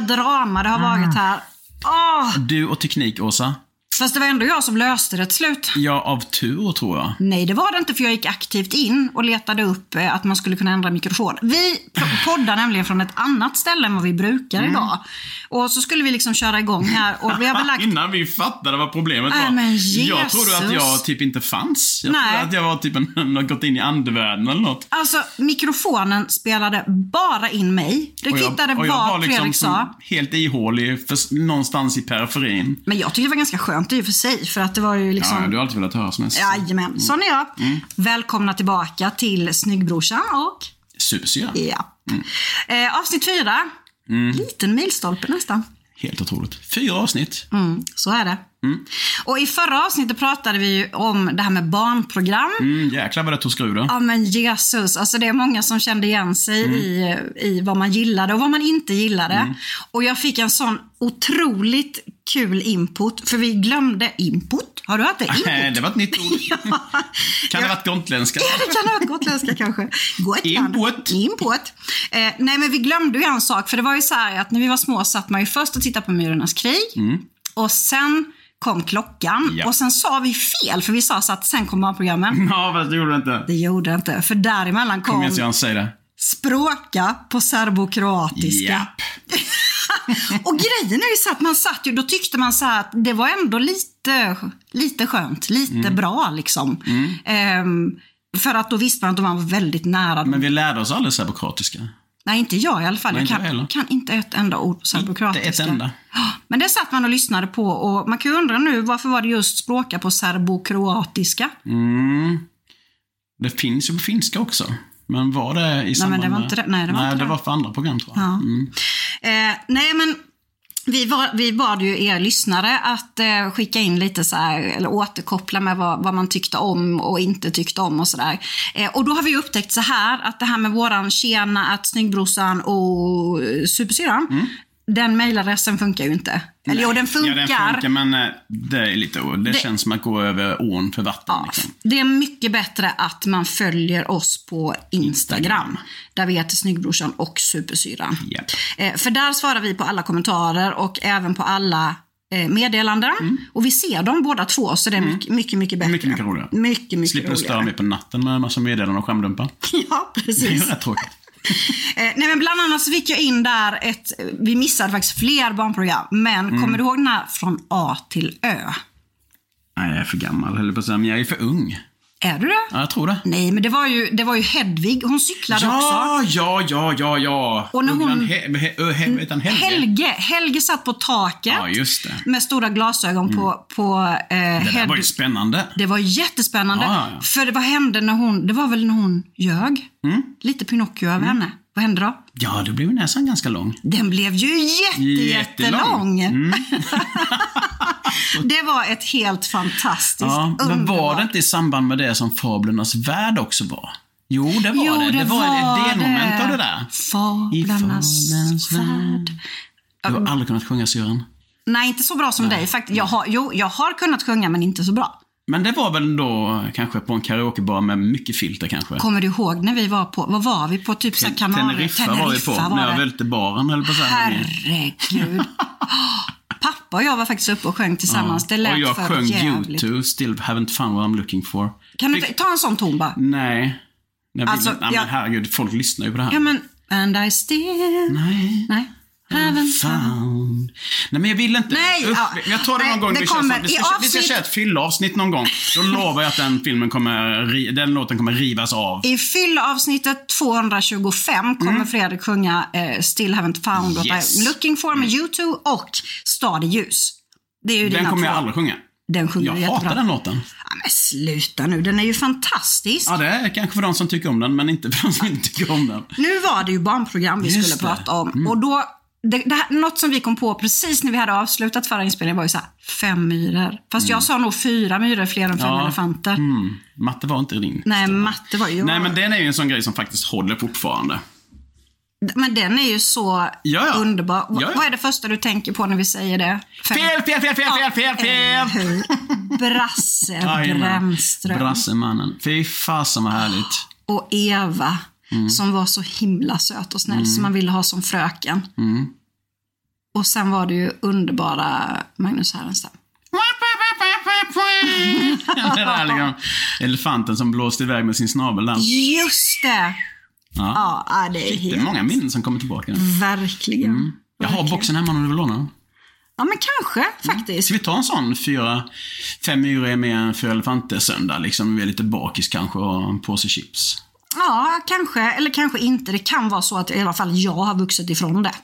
Jäkla drama det har varit här. Åh! Du och teknik, Åsa. Fast det var ändå jag som löste det till slut. Ja, av tur tror jag. Nej, det var det inte för jag gick aktivt in och letade upp eh, att man skulle kunna ändra mikrofon. Vi poddar nämligen från ett annat ställe än vad vi brukar Mm. idag. Och så skulle vi liksom köra igång här och vi har väl lagt... Innan vi fattade vad problemet Nej, var. men jag trodde att Jesus. jag typ inte fanns. Jag Nej. trodde att jag var typ en, har gått in i andevärlden eller något. Alltså, mikrofonen spelade bara in mig. Det Och jag- kvittade och jag vad var liksom Fredrik som sa. helt ihålig för, någonstans i periferin. Men jag tyckte det var ganska skönt i och för sig, för att det var ju liksom... Ja, du har alltid velat höra som en Jajamän, sån är jag. Mm. Välkomna tillbaka till Snyggbrorsan och... supersyra. Ja. Eh, avsnitt fyra. Mm. Liten milstolpe nästan. Helt otroligt. Fyra avsnitt. Mm, så är det. Och i förra avsnittet pratade vi ju om det här med barnprogram. Mm, jäklar vad det tog skruv då. Ja men Jesus, alltså det är många som kände igen sig i, i vad man gillade och vad man inte gillade. Och jag fick en sån otroligt kul input, för vi glömde input. Har du hört det? Input? det var ett nytt ord. Kan det ha varit gotländska? Ja, det kan ha varit gotländska kanske. Gotland. Input. Input. Eh, nej, men vi glömde ju en sak. För det var ju så här att när vi var små satt man ju först och tittade på Myrornas krig. Och sen kom klockan. Mm. Ja. Och sen sa vi fel, för vi sa så att sen kom barnprogrammen. Ja, fast det gjorde det inte. Det gjorde det inte, för däremellan Kom kom igen, säg det. språka på serbokroatiska. Japp. Och grejen är ju så att man satt ju, då tyckte man så att det var ändå lite, lite skönt, lite Mm. bra liksom. Ehm, för att då visste man att de var väldigt nära. Men vi lärde oss aldrig serbokroatiska. Nej, inte jag i alla fall. Nej, jag inte kan, heller. kan inte ett enda ord på serbokroatiska. Inte ett enda. Ja, Men det satt man och lyssnade på och man kan ju undra nu varför var det just språka på serbokroatiska? Mm. Det finns ju på finska också. Men var det i samband men det var inte det. Nej, det var Nej, inte det var för andra program tror jag. Ja. Mm. Eh, nej, men vi, var, vi bad ju er lyssnare att eh, skicka in lite så här, eller återkoppla med vad, vad man tyckte om och inte tyckte om och sådär. Eh, och då har vi upptäckt så här att det här med våran tjena, att snyggbrorsan och eh, supersyrran, den mejladressen funkar ju inte. Eller jo, den funkar. Ja, den funkar men eh, det är lite... Det, Det- känns som att gå över ån för vatten. Ja, Liksom. det är mycket bättre att man följer oss på Instagram. Där vi heter Snyggbrorsan och Supersyran. Japp. Eh, för där svarar vi på alla kommentarer och även på alla eh, meddelanden. Och vi ser dem båda två, så det är mycket, mycket, mycket bättre. Mm. Mycket, mycket roligare. Mycket, mycket Slipper störa roligare. mig på natten med en massa meddelanden och skärmdumpar. Ja, Det är precis. ju rätt tråkigt. Eh, nej, men bland annat så fick jag in där ett, vi missade faktiskt fler barnprogram, men Mm. kommer du ihåg den här Från A till Ö? Nej, jag är för gammal höll jag på att säga, men jag är för ung. Är du det? Ja, jag tror det. Nej, men det var ju, det var ju Hedvig, hon cyklade också. Ja, ja, ja, ja, ja. Och när hon- Ugglan He- He- He- Helge? Helge, Helge satt på taket Ja, just det. Mm. med stora glasögon på, på eh, Det där var ju spännande. Det var jättespännande. Ja, ja, ja. För vad hände när hon, det var väl när hon ljög? Mm. Lite Pinocchio över henne. Vad hände då? Ja, då blev näsan ganska lång. Den blev ju jätte, Jättelång. jättelång. det var ett helt fantastiskt, Ja, men var det inte i samband med det som Fablernas värld också var? Jo, det var Jo, det. Det, var, ett delmoment det. av det där. Fablernas värld. Du har aldrig kunnat sjunga Syren. Nej, inte så bra som dig. Faktiskt, jag har, jo, jag har kunnat sjunga, men inte så bra. Men det var väl då kanske på en karaokebar med mycket filter kanske? Kommer du ihåg när vi var på, vad var vi på? Typ så Kanarien- Teneriffa var vi på, var när jag det. välte baren eller på. Herregud. Och jag var faktiskt uppe och sjöng tillsammans. Det lät Och jag för sjöng jävligt. U2, Still haven't found what I'm looking for. Kan du inte ta en sån ton bara? Nej. Vill, Alltså, nej, jag- men herregud, folk lyssnar ju på det här. Ja men, and I still... Nej. Nej. Haven't found... Nej men jag vill inte. Nej, Usch, ja. jag tar det Nej, någon gång. det vi, kommer. vi, ska, vi ska avsnitt- köra ett fyllavsnitt någon gång. Då lovar jag att den filmen kommer, den låten kommer rivas av. I fyllavsnittet 225 kommer Fredrik sjunga eh, Still haven't found what Mm. Yes. I'm looking for med U2 och Stad i ljus. Det är ju Den kommer jag aldrig sjunga. Den sjunger Jag jättebra. hatar den låten. Ja, men sluta nu, den är ju fantastisk. Ja, det är kanske för de som tycker om den, men inte för de som inte tycker om den. Nu var det ju barnprogram vi Just skulle det. prata om. Och då, det, det här, något som vi kom på precis när vi hade avslutat förra inspelningen var ju så här, fem myror. Fast jag sa nog fyra myror fler än fem Ja. elefanter. Mm. Matte var inte din. Nej, matte var ju... Nej, men den är ju en sån grej som faktiskt håller fortfarande. Men den är ju så Ja, ja. underbar. Ja, ja. Vad är det första du tänker på när vi säger det? Fem- Fel, fel, fel, fel, fel, fel, fel! Brasse. Brännström Brassemannen. Fy fasen vad härligt. och Eva Mm. som var så himla söt och snäll som man ville ha som fröken. Mm. Och sen var det ju underbara Magnus Härenstam. det där liksom, elefanten som blåste iväg med sin snabel där. Just det! Ja. Ja, det är Det är helt... många minnen som kommer tillbaka. Verkligen. Jag har boxen hemma om du vill låna den. Ja, men kanske faktiskt. Ska vi ta en sån fyra, fem myror är med en fyra elefanter söndag liksom. Vi är lite bakis kanske och en påse chips. Ja, kanske. Eller kanske inte. Det kan vara så att i alla fall jag har vuxit ifrån det.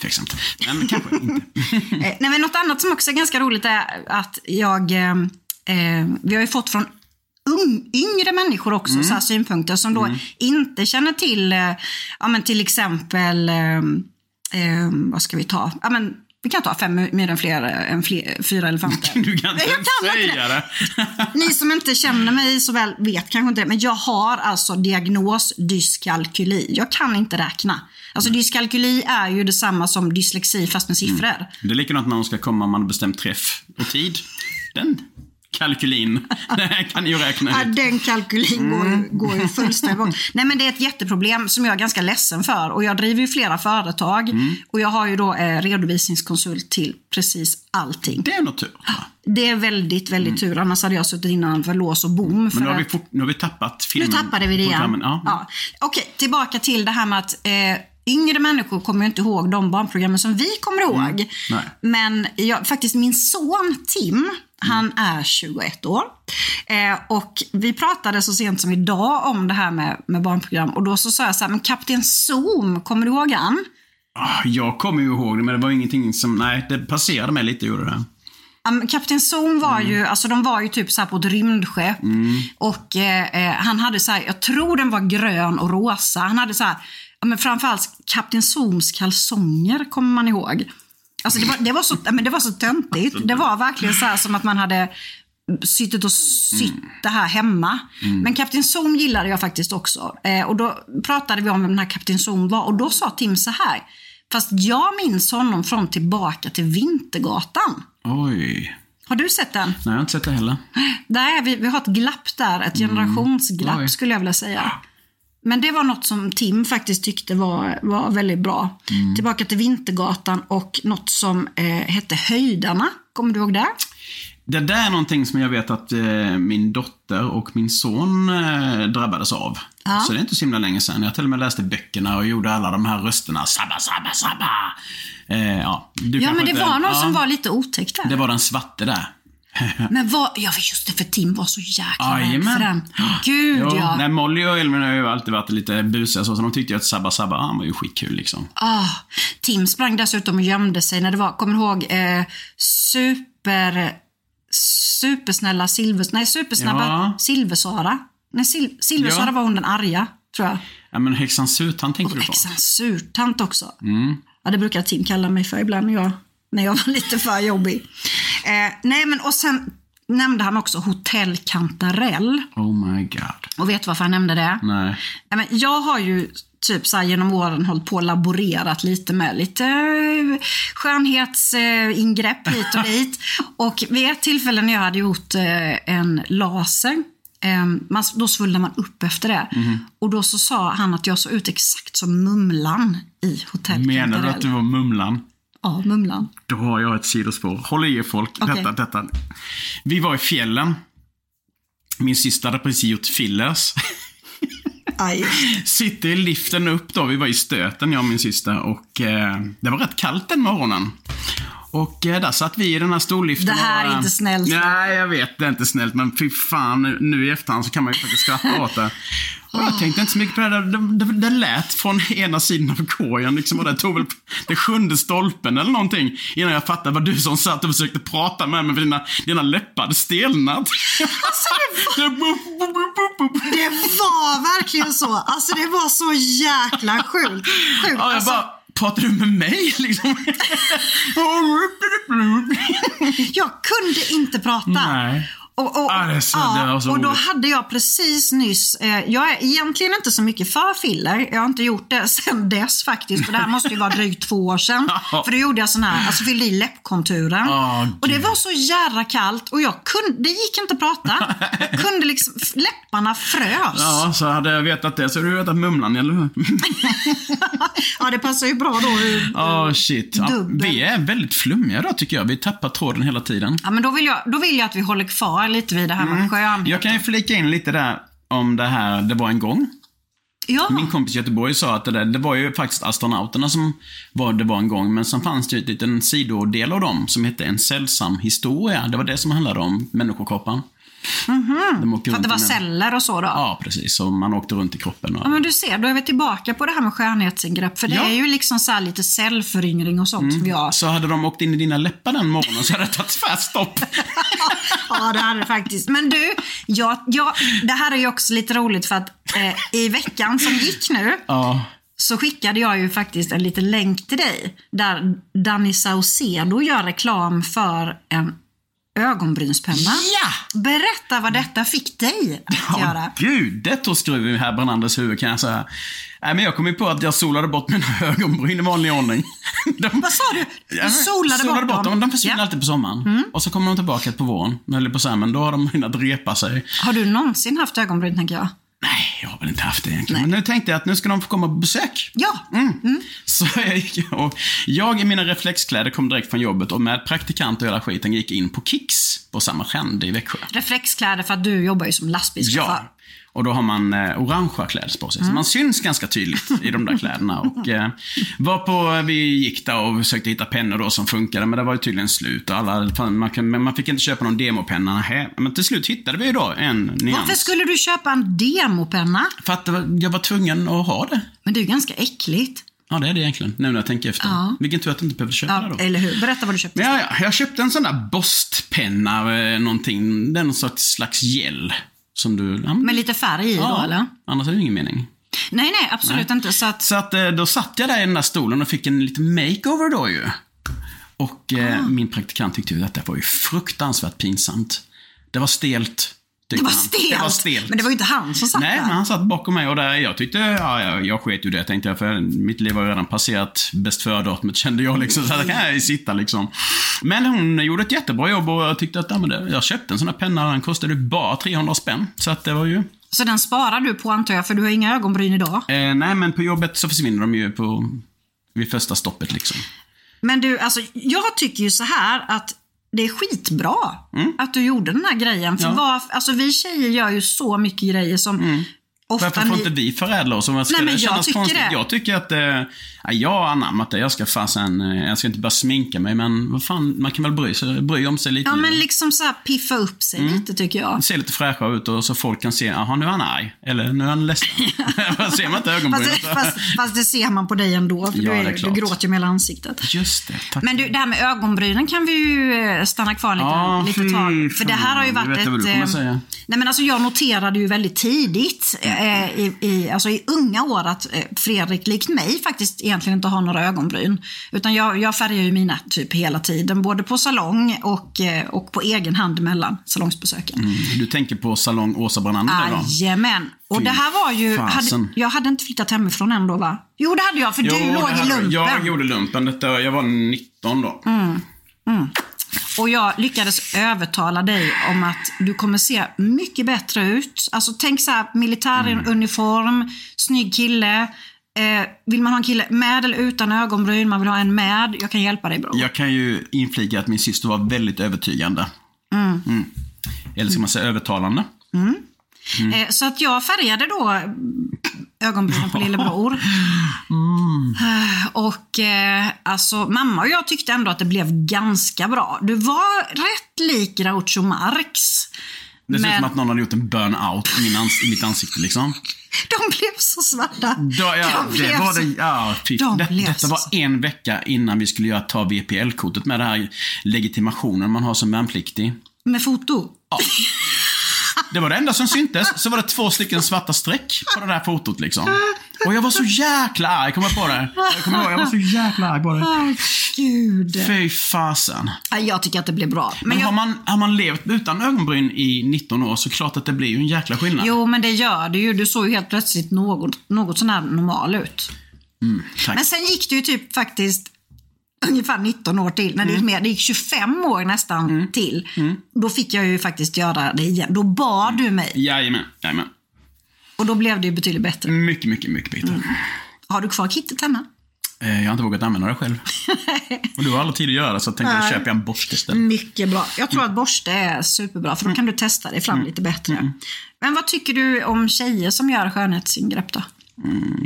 Tveksamt. Men kanske inte. Eh, Nej, men något annat som också är ganska roligt är att jag... Eh, eh, vi har ju fått från yngre människor också så här synpunkter som då inte känner till, eh, ja, men till exempel, eh, eh, vad ska vi ta? Ja, men, vi kan ta fem myror fler än fler, fyra elefanter. Du kan inte Jag kan inte säga det. Ni som inte känner mig så väl vet kanske inte det, men jag har alltså diagnos dyskalkyli. Jag kan inte räkna. Alltså dyskalkyli är ju detsamma som dyslexi fast med siffror. Det är likadant när de ska komma om man har bestämt träff och tid. Den kalkylin, det kan ju räkna Ja, ut. den kalkylin går ju, går ju fullständigt bort. Nej men det är ett jätteproblem som jag är ganska ledsen för. Och jag driver ju flera företag. Och jag har ju då eh, redovisningskonsult till precis allting. Det är nog tur. Det är väldigt, väldigt tur. Annars hade jag suttit innanför lås och bom. Men nu har, vi att- fort, nu har vi tappat Nu filmen. tappade vi det igen. Ja. Ja. Okej, tillbaka till det här med att eh, yngre människor kommer ju inte ihåg de barnprogrammen som vi kommer ihåg. Mm. Nej. Men jag, faktiskt min son Tim, han är 21 år. Eh, och vi pratade så sent som idag om det här med, med barnprogram. Och då så sa jag så här, men Kapten Zoom, kommer du ihåg han? Ah, Jag kommer ju ihåg det, men det var ingenting som... Nej, det passerade mig lite, gjorde det. Kapten Zoom var ju, alltså de var ju typ så på ett rymdskepp. Och eh, eh, han hade så här, jag tror den var grön och rosa. Han hade så här, men framförallt Kapten Zooms kalsonger kommer man ihåg. Alltså det var, det var, så, men det var så töntigt. Det var verkligen så här som att man hade suttit och sytt det här hemma. Men Kapten Zoom gillade jag faktiskt också. Eh, och då pratade vi om vem den här Kapten Zoom var. Och då sa Tim så här. Fast jag minns honom från Tillbaka till Vintergatan. Oj. Har du sett den? Nej, jag har inte sett det heller. Är vi, vi har ett glapp där, ett generationsglapp Oj. skulle jag vilja säga. Men det var något som Tim faktiskt tyckte var, var väldigt bra. Tillbaka till Vintergatan och något som eh, hette Höjdarna. Kommer du ihåg det? Det där är någonting som jag vet att eh, min dotter och min son eh, drabbades av. Ja. Så det är inte så himla länge sedan. Jag till och med läste böckerna och gjorde alla de här rösterna. Sabba, sabba, sabba. Eh, ja, du Ja, men det inte- var någon ja, som var lite otäckt där. Det var den svarte där. Men vad, ja just det, för Tim var så jäkla rädd för den. Gud Jo, ja. Nej, Molly och Elvin har ju alltid varit lite busiga så, så de tyckte ju att Sabba Sabba, ah, han var ju skitkul liksom. Ah, Tim sprang dessutom och gömde sig när det var, kommer du ihåg, eh, super, supersnälla Silver, nej supersnabba Ja. Silversara. Nej, Sil, Silversara Ja. var hon den arga, tror jag. Ja, men häxan Surtant tänker du på? Häxan surtant också. Ja, det brukar Tim kalla mig för ibland jag, när jag var lite för jobbig. Eh, nej, men och sen nämnde han också Hotell Kantarell. Oh my god. Och vet du varför han nämnde det? Nej. Men jag har ju typ så genom åren hållit på och laborerat lite med lite eh, skönhetsingrepp hit och dit. och vid ett tillfälle när jag hade gjort eh, en laser eh, man, då svullnade man upp efter det. Och då så sa han att jag såg ut exakt som Mumlan i Hotell Menar du att du var Mumlan? Ja, Mumlan. Då har jag ett sidospår. Håll i er folk. Okej. Detta, detta. Vi var i fjällen. Min syster hade precis gjort fillers. Aj. Sitter i liften upp då. Vi var i stöten, jag och min syster. Och eh, det var rätt kallt den morgonen. Och eh, där satt vi i den här storliften. Det här är inte snällt. Nej, jag vet. Det är inte snällt. Men fy fan, nu, nu i efterhand så kan man ju faktiskt skratta åt det. Och jag tänkte inte så mycket på det. där. Det, det, det lät från ena sidan av korgen liksom. Och det tog väl den sjunde stolpen eller någonting. Innan jag fattade vad du som satt och försökte prata med mig. För dina, dina läppar hade stelnat. Det var verkligen så. Alltså det var så jäkla sjukt. sjukt. Ja, jag Alltså, bara, pratar du med mig liksom? jag kunde inte prata. Nej. Och, och, Ja, var så och då hade jag precis nyss, eh, jag är egentligen inte så mycket för filler. Jag har inte gjort det sedan dess faktiskt. För det här måste ju vara drygt två år sedan. Ja. För då gjorde jag sån här, alltså fyllde i läppkonturen. Åh, och det var så jävla kallt och jag kunde, det gick inte att prata. Jag kunde liksom, läpparna frös. Ja, så hade jag vetat det så hade du vetat Mumlan, eller hur? Ja, det passar ju bra då. Ja, shit. Ja, vi är väldigt flummiga då tycker jag. Vi tappar tråden hela tiden. Ja, men då vill, jag, då vill jag att vi håller kvar lite vid det här med skönhet. Mm. Jag kan ju flika in lite där om det här, det var en gång. Ja. Min kompis i Göteborg sa att det, där, det var ju faktiskt astronauterna som var det var en gång, men sen fanns det ju en liten sidodel av dem som hette En sällsam historia. Det var det som handlade om människokroppen. Åker För att det var celler och så då? Ja, precis. Så man åkte runt i kroppen. Och... Ja, men du ser, då är vi tillbaka på det här med skönhetsingrepp. För det Ja. Mm. är ju liksom så här lite cellföryngring och sånt som jag... Så hade de åkt in i dina läppar den morgonen så hade det tagit tvärstopp. Ja, det hade det faktiskt. Men du, jag, jag, det här är ju också lite roligt för att eh, i veckan som gick nu ja. så skickade jag ju faktiskt en liten länk till dig där Danny Saucedo gör reklam för en ögonbrynspenna. Ja! Berätta vad detta fick dig att göra. Ja, gud, det tog skruv i herr Brandanders huvud kan jag säga. Nej, men jag kom ju på att jag solade bort mina ögonbryn i vanlig ordning. De, Vad sa du? Du men solade, bort dem? De försvinner Ja. Mm. alltid på sommaren. Och så kommer de tillbaka på våren. Eller på så här, men då har de hunnit repa sig. Har du någonsin haft ögonbryn, tänker jag? Nej, väl inte haft det egentligen. Men nu tänkte jag att nu ska de få komma på besök. Ja. Mm. Så jag gick och jag i mina reflexkläder kom direkt från jobbet och med praktikant och hela skiten gick in på Kicks på samma trend i Växjö. Reflexkläder för att du jobbar ju som lastbilschaufför. Ja. Och då har man eh, orangea kläder på sig. Så man syns ganska tydligt i de där kläderna. Och eh, var på, vi gick där och försökte hitta pennor då som funkade, men det var ju tydligen slut. Och alla, fan, man, kan, man fick inte köpa någon demopenna. Nähä. Men till slut hittade vi ju då en nyans. Varför skulle du köpa en demopenna? För att jag var tvungen att ha det. Men det är ju ganska äckligt. Ja, det är det egentligen. Nu när jag tänker efter. Ja. Vilken tur att jag inte behövde köpa Ja, det då. eller hur? Berätta vad du köpte. Ja, ja, jag köpte en sån där Bost-penna, eh, någonting. Någon sorts slags gel. Som du... Ja, Med lite färg i då, ja, eller? Annars är det ingen mening. Nej, nej, absolut Nej. inte. Så att, Så att eh, då satt jag där i den där stolen och fick en liten makeover då ju. Och eh, Ah. min praktikant tyckte ju att det var ju fruktansvärt pinsamt. Det var stelt. Det var, stelt. Det var stelt. Men det var ju inte han som satt Nej, där. men han satt bakom mig och där, jag tyckte, ja, jag, jag sket ju det tänkte jag, för mitt liv har ju redan passerat bäst före-datumet kände jag liksom, så där kan jag sitta liksom. Men hon gjorde ett jättebra jobb och jag tyckte att, ja, men det, jag köpte en sån här penna, den kostade bara 300 spänn. Så att det var ju, Så den sparar du på antar jag, för du har inga ögonbryn idag. eh, nej men på jobbet så försvinner de ju på, vid första stoppet liksom. Men du, alltså jag tycker ju så här att det är skitbra att du gjorde den här grejen. För Mm. Ja. Mm. vad, alltså vi tjejer gör ju så mycket grejer som ofta Varför får inte vi förädla oss? Om jag Nej, men jag kännas tycker konstigt. det. Jag tycker att, eh, ja, jag har anammat det. Jag ska fasen, eh, jag ska inte bara sminka mig, men vad fan, man kan väl bry, sig, bry om sig lite. Ja, men liksom så här piffa upp sig Mm. lite tycker jag. ser lite fräschare ut och så folk kan se, jaha nu är han arg. Eller nu är han ledsen. ser man inte ögonbrynen? Fast, fast, fast det ser man på dig ändå, för Ja, du, det är är, du klart. gråter ju med hela ansiktet. Just det, tack. Men du, det här med ögonbrynen kan vi ju eh, stanna kvar lite, Ja, lite tag. För det här har ju varit vet ett... vad du kommer eh, säga. Nej men alltså jag noterade ju väldigt tidigt, eh, i, i, alltså i unga år att eh, Fredrik, likt mig, faktiskt egentligen inte har några ögonbryn. Utan jag, jag färgar ju mina typ hela tiden, både på salong och, eh, och på egen hand mellan salongsbesöken. Mm. Du tänker på salong Åsa Branander då? Jajamän. Och det här var ju, hade, jag hade inte flyttat hemifrån än då va? Jo det hade jag, för Jo, du låg det i här- lumpen. Jag gjorde lumpen. Detta, jag var 19 då. Och jag lyckades övertala dig om att du kommer se mycket bättre ut. Alltså tänk så här, militäruniform, snygg kille. Eh, vill man ha en kille med eller utan ögonbryn, man vill ha en med. Jag kan hjälpa dig bror. Jag kan ju inflika att min syster var väldigt övertygande. Mm. Eller ska man säga övertalande? Eh, så att jag färgade då ögonbrynen på lillebror. Eh, Och eh, alltså mamma och jag tyckte ändå att det blev ganska bra. Du var rätt lik Groucho Marx. Det ser ut som att någon hade gjort en burnout i, min ans- i mitt ansikte liksom. De blev så svarta. Då, ja, De det blev var så- det, ja, de det, blev detta var en vecka innan vi skulle göra, ta VPL-kortet med det här legitimationen man har som värnpliktig. Med foto. Det var det enda som syntes. Så var det två stycken svarta streck på det där fotot liksom. Och jag var så jäkla arg, kommer jag på det? Jag kommer ihåg, jag var så jäkla arg på det. Åh, gud. Fy fasen. Ja, Jag tycker att det blir bra. Men Men jag, har, man, har man levt utan ögonbryn i 19 år så klart att det blir ju en jäkla skillnad. Jo, men det gör det ju. Du såg ju helt plötsligt något, något sån här normal ut. Tack. Men sen gick det ju typ faktiskt ungefär 19 år till. När det, gick mer, det gick 25 år nästan till. Då fick jag ju faktiskt göra det igen. Då bad du mig. Jajamän, jajamän. Och då blev det ju betydligt bättre. Mycket, mycket, mycket bättre. Har du kvar kittet hemma? Eh, Jag har inte vågat använda det själv. Och du har alla tid att göra så jag tänkte köpa en borste istället. Mycket bra. Jag tror att borste är superbra för då kan du testa dig fram lite bättre. Men vad tycker du om tjejer som gör skönhetsingrepp då?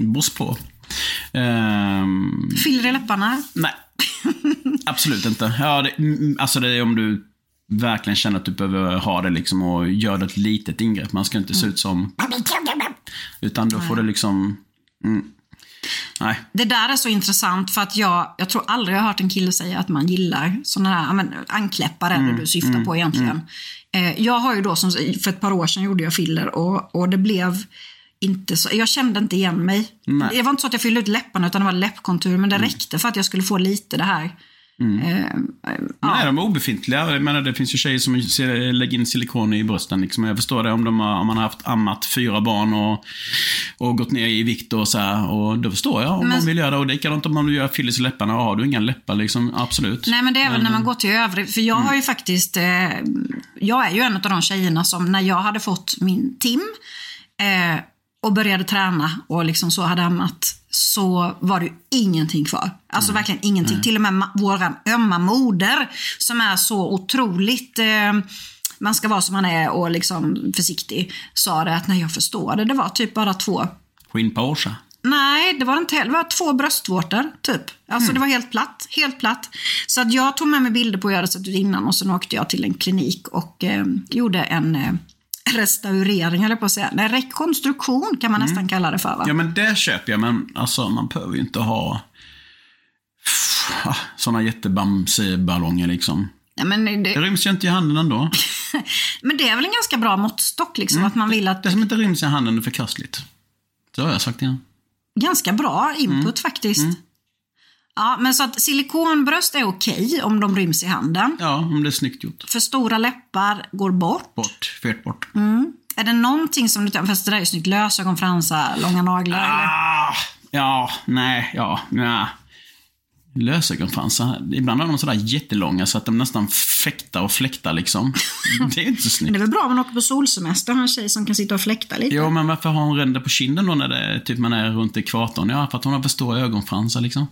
Boss på. Ehm, Fyller i läpparna? nej. Absolut inte. Ja, det, mm, alltså det är om du verkligen känner att du behöver ha det liksom och gör ett litet ingrepp. Man ska inte se ut som... Utan då får det liksom... Mm, nej. Det där är så intressant för att jag, jag tror aldrig jag har hört en kille säga att man gillar sådana här men, ankläppar är det du syftar på egentligen. Eh, jag har ju då, som, för ett par år sedan gjorde jag filler och, och det blev inte så, jag kände inte igen mig. Nej. Det var inte så att jag fyllde ut läpparna utan det var läppkontur men det räckte för att jag skulle få lite det här. Eh, eh, Nej, de är obefintliga. Jag menar, det finns ju tjejer som lägger in silikon i brösten. Liksom. Jag förstår det om, de har, om man har haft ammat fyra barn och, och gått ner i vikt och så här. Och då förstår jag om Men- man vill göra det. Och likadant om man vill göra fillers i läpparna. Har du inga läppar liksom, absolut. Nej men det är väl när man går till övrigt. För jag har ju faktiskt, eh, jag är ju en av de tjejerna som när jag hade fått min Tim eh, och började träna och liksom så hade ammat så var det ju ingenting kvar. Alltså verkligen ingenting. Till och med våran ömma moder som är så otroligt eh, man ska vara som man är och liksom försiktig, sa det att när jag förstår det, det var typ bara två Skinn på Orsa. Nej, det var inte heller. Det var två bröstvårtor, typ. Alltså det var helt platt. Helt platt. Så att jag tog med mig bilder på hur jag hade sett ut innan och sen åkte jag till en klinik och eh, gjorde en eh, restaurering, eller på att säga. Nej, rekonstruktion kan man nästan kalla det för. Va? Ja, men det köper jag. Men alltså, man behöver ju inte ha sådana jättebamseballonger liksom. Nej, men, Det det, ryms ju inte i handen ändå. men det är väl en ganska bra måttstock, liksom, att man vill att... Det som inte ryms i handen är förkastligt. Det har jag sagt innan. Ganska bra input faktiskt. Ja, men så att silikonbröst är okej om de ryms i handen. Ja, om det är snyggt gjort. För stora läppar går bort. Bort. Fet bort. Är det någonting som du... Fast det där är ju snyggt. Lösögonfransar, långa naglar. eller? Ah, ja, nej, ja, nej. Lösögonfransar, ibland är de sådär jättelånga så att de nästan fäktar och fläktar liksom. Det är inte så Men snyggt. det är väl bra om man åker på solsemester och har en tjej som kan sitta och fläkta lite. Jo, men varför har hon ränder på kinden då när det typ man är runt ekvatorn? Ja, för att hon har för stora ögonfransar liksom.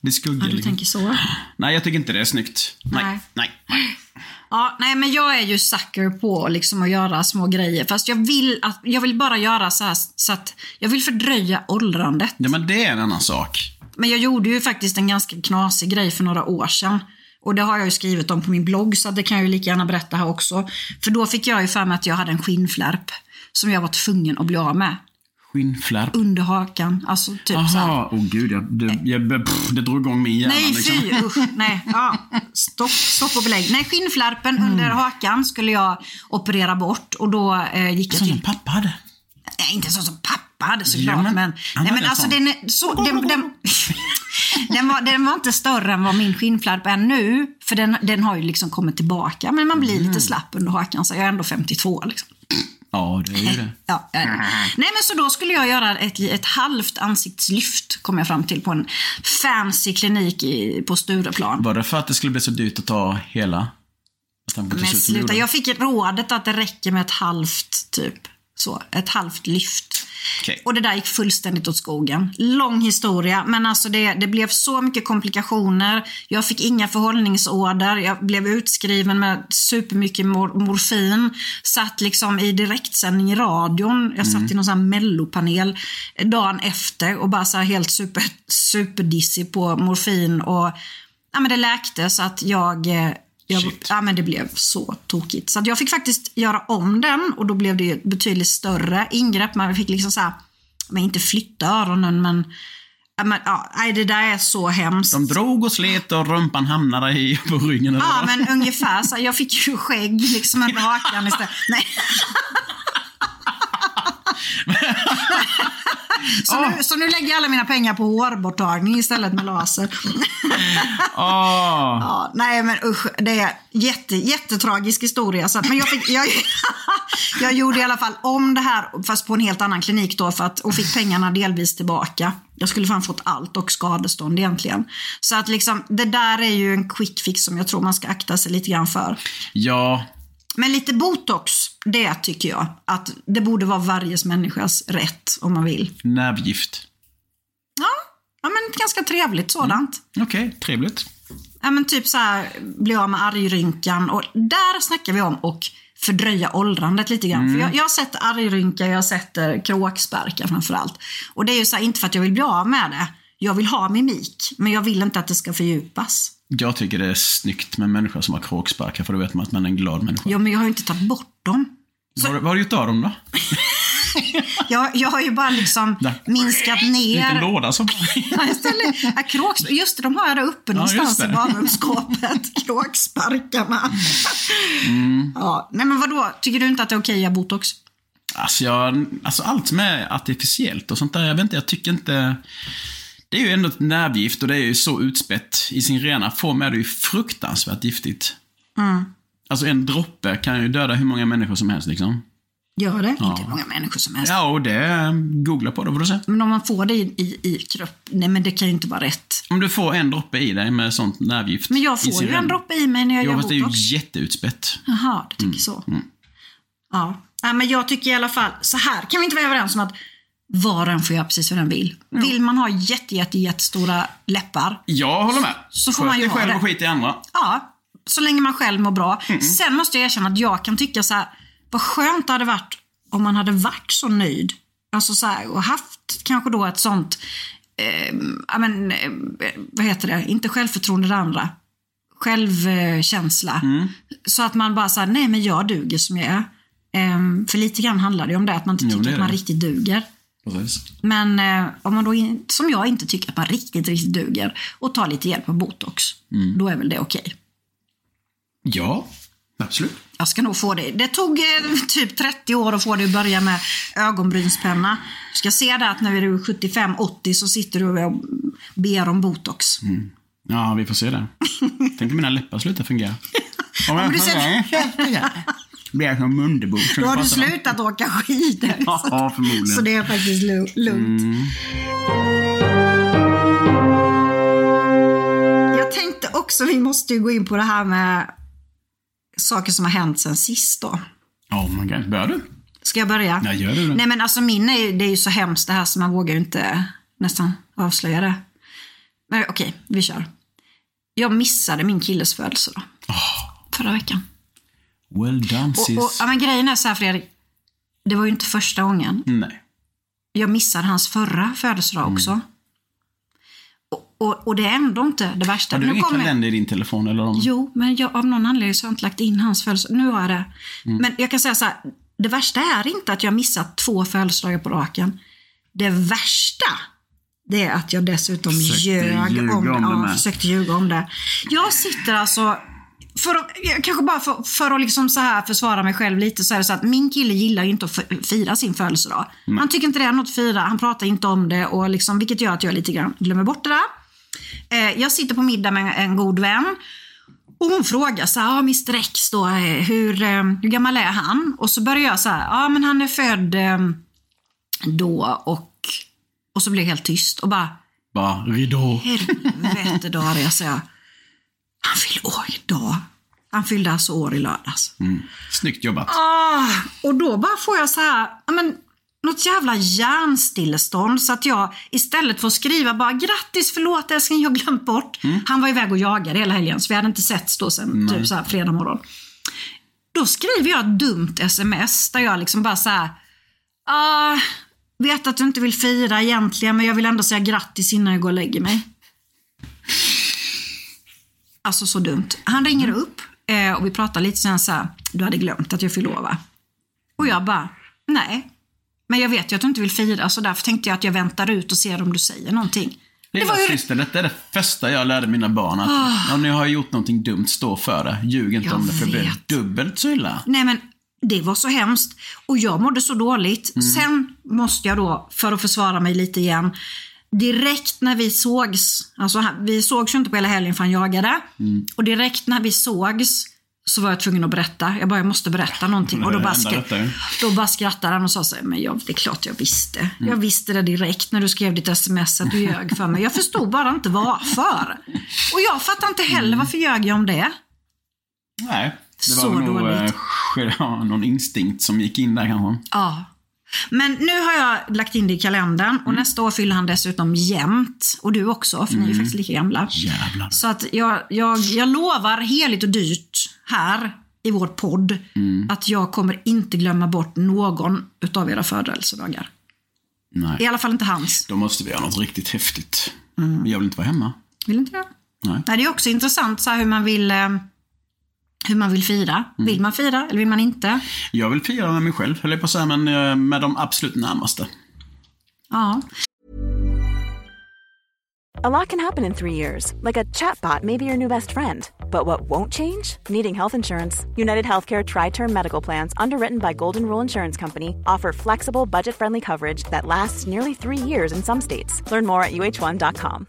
Det skuggar Ja, du liksom. tänker så. Nej, jag tycker inte det är snyggt. Nej, Nej. nej. Ja, nej, men jag är ju sucker på liksom att göra små grejer. Fast jag vill, att, jag vill bara göra så här så att jag vill fördröja åldrandet. Ja, men det är en annan sak. Men jag gjorde ju faktiskt en ganska knasig grej för några år sedan. Och det har jag ju skrivit om på min blogg, så det kan jag ju lika gärna berätta här också. För då fick jag ju för mig att jag hade en skinnflärp som jag var tvungen att bli av med. Skinnflärp. Under hakan, alltså typ så här. Åh oh, gud, jag, det, jag, pff, det drog igång min hjärna. Nej, liksom. fy usch. Nej, ja. stopp, stopp och belägg. Nej, skinnflärpen Mm. under hakan skulle jag operera bort och då eh, gick jag Som till... pappa hade. Nej, inte så som pappa hade såklart. Ja, men- men, han nej, men en alltså den, är så, den, den, den, var, den var inte större än vad min skinnflärp är nu. För den, den har ju liksom kommit tillbaka. Men man blir Mm. lite slapp under hakan. Så jag är ändå 52 liksom. Ja, det är ju det. Ja, ja, ja. Nej men så då skulle jag göra ett, ett halvt ansiktslyft kom jag fram till på en fancy klinik i, på Stureplan. Var det för att det skulle bli så dyrt att ta hela? Att Men slut sluta, jag fick rådet att det räcker med ett halvt typ. Så, ett halvt lyft. Okej. Och det där gick fullständigt åt skogen. Lång historia, men alltså det, det blev så mycket komplikationer. Jag fick inga förhållningsorder. Jag blev utskriven med supermycket mor morfin. Satt liksom i direktsändning i radion. Jag satt i någon sån här mellopanel dagen efter och bara så helt super, superdissig på morfin. Och ja, men det läkte så att jag eh, jag, ja, men det blev så tokigt. Så att jag fick faktiskt göra om den och då blev det ett betydligt större ingrepp. Man fick liksom så här, men inte flytta öronen men, men ja, det där är så hemskt. De drog och slet och rumpan hamnade i, på ryggen. Eller Ja, men ungefär så. Jag fick ju skägg liksom under hakan istället. Nej. Så, nu, så nu lägger jag alla mina pengar på hårborttagning istället med laser. Åh. Ja, nej men usch, det är jätte, jättetragisk historia. Så, att- men jag, fick, jag, jag gjorde i alla fall om det här, fast på en helt annan klinik då, för att, och fick pengarna delvis tillbaka. Jag skulle fan fått allt och skadestånd egentligen. Så att liksom, det där är ju en quick fix som jag tror man ska akta sig lite grann för. Ja, Men lite botox, det tycker jag. Att det borde vara varje människas rätt om man vill. nervgift. Ja, ja men ganska trevligt sådant. Okej, trevligt. Ja men typ så här, bli av med argrynkan och där snackar vi om och fördröja åldrandet lite grann. För jag, jag har sett argrynka, jag har sett eh, kråksparkar framförallt. Och det är ju så här, inte för att jag vill bli av med det. Jag vill ha mimik, men jag vill inte att det ska fördjupas. Jag tycker det är snyggt med människor som har kråksparkar, för då vet man att man är en glad människa. Ja, men jag har ju inte tagit bort dem. Vad, du- vad har du gjort av dem då? Jag, jag har ju bara liksom Där. minskat En liten ner. låda som... Ja, jag ställer, ja, kråks, just det, de har jag där uppe någonstans just det. i badrumsskåpet. Kråksparkarna. Mm. Ja, nej men vadå, tycker du inte att det är okej att göra botox? Alltså, jag, alltså allt som är artificiellt och sånt där, jag vet inte, jag tycker inte... Det är ju ändå ett nervgift och det är ju så utspätt. I sin rena form är det ju fruktansvärt giftigt. Mm. Alltså en droppe kan ju döda hur många människor som helst liksom. Gör det? Inte många människor som helst. Ja, och det... Googla på det får du se. Men om man får det i, i, i kropp, nej men det kan ju inte vara rätt. Om du får en droppe i dig med sånt nervgift. Men jag får ju en droppe i mig när jag Jo, gör fast det är ju botox. jätteutspätt. Jaha, du tycker så. Ja. ja, men jag tycker i alla fall, så här kan vi inte vara överens om att var och en får göra precis vad den vill. Vill man ha jätte, jätte, jättestora läppar, Jag håller med. Så får Sköt man ju dig själv det. och skit i andra. Ja, så länge man själv mår bra. Mm. Sen måste jag erkänna att jag kan tycka så här, vad skönt det hade varit om man hade varit så nöjd. Alltså så här, och haft kanske då ett sånt, eh, ja men, eh, vad heter det, inte självförtroende det andra. Självkänsla. Mm. Så att man bara säger nej men jag duger som jag är. Ehm, för lite grann handlar det om det, att man inte Jo, tycker att man riktigt duger. Precis. Men eh, om man då, in, som jag inte tycker att man riktigt, riktigt duger och tar lite hjälp av botox, Mm. då är väl det okej. Ja, absolut. Jag ska nog få det. Det tog eh, typ 30 år att få det att börja med ögonbrynspenna. Du ska se det att när du är 75-80 så sitter du och ber om botox. Ja, vi får se det. Tänk om mina läppar slutar fungera. Om men du ser- Blir jag som Mundebo. Då har du slutat åka skidor. Ja, förmodligen. Så det är faktiskt lu- lugnt. Jag tänkte också, vi måste ju gå in på det här med saker som har hänt sen sist då. Oh my god, bör du? Ska jag börja? Ja, gör du det. Nej men alltså min är ju, det är ju så hemskt det här så man vågar ju inte nästan avslöja det. Men okej, vi kör. Jag missade min killes födelsedag. Förra veckan. Well done Och, sis. och, ja, men grejen är så här Fredrik. Det var ju inte första gången. Nej. Jag missade hans förra födelsedag Mm. också. Och, och, och det är ändå inte det värsta. Har du Nu ingen kommer- kalender i din telefon? Eller om... Jo, men jag, av någon anledning så har jag inte lagt in hans födelsedag. Nu har jag det. Mm. Men jag kan säga så här. Det värsta är inte att jag missat två födelsedagar på raken. Det värsta, det är att jag dessutom Försökte ljög om om det ja, försökte ljuga om det. Jag sitter alltså för att, jag- kanske bara för, för att liksom så här försvara mig själv lite så är det så att min kille gillar ju inte att fira sin födelsedag. Han tycker inte det är något att fira, han pratar inte om det och liksom, vilket gör att jag lite grann glömmer bort det där. Eh, jag sitter på middag med en god vän och hon frågar så här, ah, Mr X då, eh, hur, eh, hur gammal är han? Och så börjar jag så här, ja ah, men han är född eh, då och, och så blir jag helt tyst och bara, Bara ridå. helvete Daria, säger jag. Han fyller år idag. Han fyllde alltså år i lördags. Snyggt jobbat. Ah, och då bara får jag så här, men, något jävla hjärnstillestånd så att jag istället för att skriva bara grattis, förlåt älskling, jag har glömt bort. Han var iväg och jagade hela helgen så vi hade inte setts då sen typ så här fredag morgon. Då skriver jag ett dumt sms där jag liksom bara så här, ah, vet att du inte vill fira egentligen men jag vill ändå säga grattis innan jag går och lägger mig. Alltså så dumt. Han ringer upp eh, och vi pratar lite sen så här, du hade glömt att jag fyller år va? Och jag bara, nej. Men jag vet ju att du inte vill fira så därför tänkte jag att jag väntar ut och ser om du säger någonting. Det Lilla var ju... Ah. syster, detta är det första jag lärde mina barn. Att om ni har gjort någonting dumt, stå för det. Ljug inte Jag om det, för det blir dubbelt så illa. Nej men det var så hemskt. Och jag mådde så dåligt. Sen måste jag då, för att försvara mig lite igen, direkt när vi sågs, alltså vi sågs ju inte på hela helgen för han jagade. Och direkt när vi sågs så var jag tvungen att berätta. Jag bara, jag måste berätta någonting. Och då bara, skra- då bara skrattade han och sa så här, men jag, det är klart jag visste. Jag visste det direkt när du skrev ditt sms att du ljög för mig. Jag förstod bara inte varför. Och jag fattar inte heller varför ljög jag om det. Nej, det var Så nog dåligt. eh, någon instinkt som gick in där kanske. Ja. Men nu har jag lagt in det i kalendern och nästa år fyller han dessutom jämnt. Och du också, för ni är ju faktiskt lika gamla. Jävlar. Så att jag, jag, jag lovar heligt och dyrt här i vår podd att jag kommer inte glömma bort någon utav era födelsedagar. Nej. I alla fall inte hans. Då måste vi göra något riktigt häftigt. Mm. Jag vill inte vara hemma. Vill inte? Nej. Nej, det är också intressant så här, hur man vill eh, hur man vill fira. Vill man fira eller vill man inte? Jag vill fira med mig själv, höll jag på att säga, men eh, med de absolut närmaste. Ja. A lot can happen in three years, like a chatbot may be your new best friend. But what won't change? Needing health insurance. United Healthcare Tri Term Medical Plans, underwritten by Golden Rule Insurance Company, offer flexible, budget friendly coverage that lasts nearly three years in some states. Learn more at uh1.com.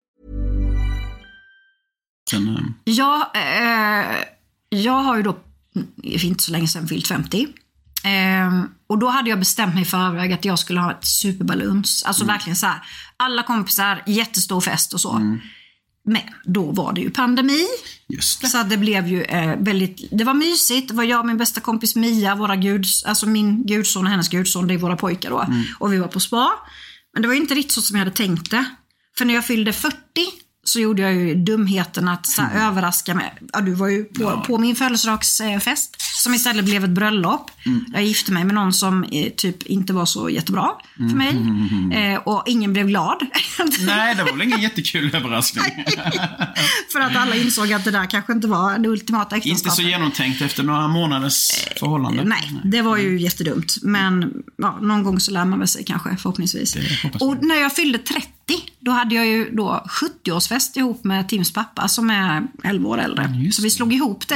Sen, eh, Jag, eh, jag har ju då inte så länge sedan fyllt 50. Eh, och då hade jag bestämt mig i förväg att jag skulle ha ett superbaluns. Alltså verkligen så här. Alla kompisar, jättestor fest och så. Men då var det ju pandemi. det. Så det blev ju eh, väldigt, det var mysigt. Det var jag och min bästa kompis Mia, våra guds, alltså min gudson och hennes gudson, det är våra pojkar då. Och vi var på spa. Men det var inte riktigt så som jag hade tänkt det. För när jag fyllde 40 så gjorde jag ju dumheten att så här, överraska mig. Ja, du var ju på, på min födelsedagsfest som istället blev ett bröllop. Jag gifte mig med någon som eh, typ inte var så jättebra för mig. Eh, och ingen blev glad. Nej, det var väl ingen jättekul överraskning. för att alla insåg att det där kanske inte var det ultimata inte äktenskapet. så genomtänkt efter några månaders förhållande. Nej, det var ju jättedumt. Men ja, någon gång så lär man väl sig kanske, förhoppningsvis. Och när jag fyllde 30, då hade jag ju då 70-årsfest ihop med Tims pappa som är 11 år äldre. så vi slog ihop det.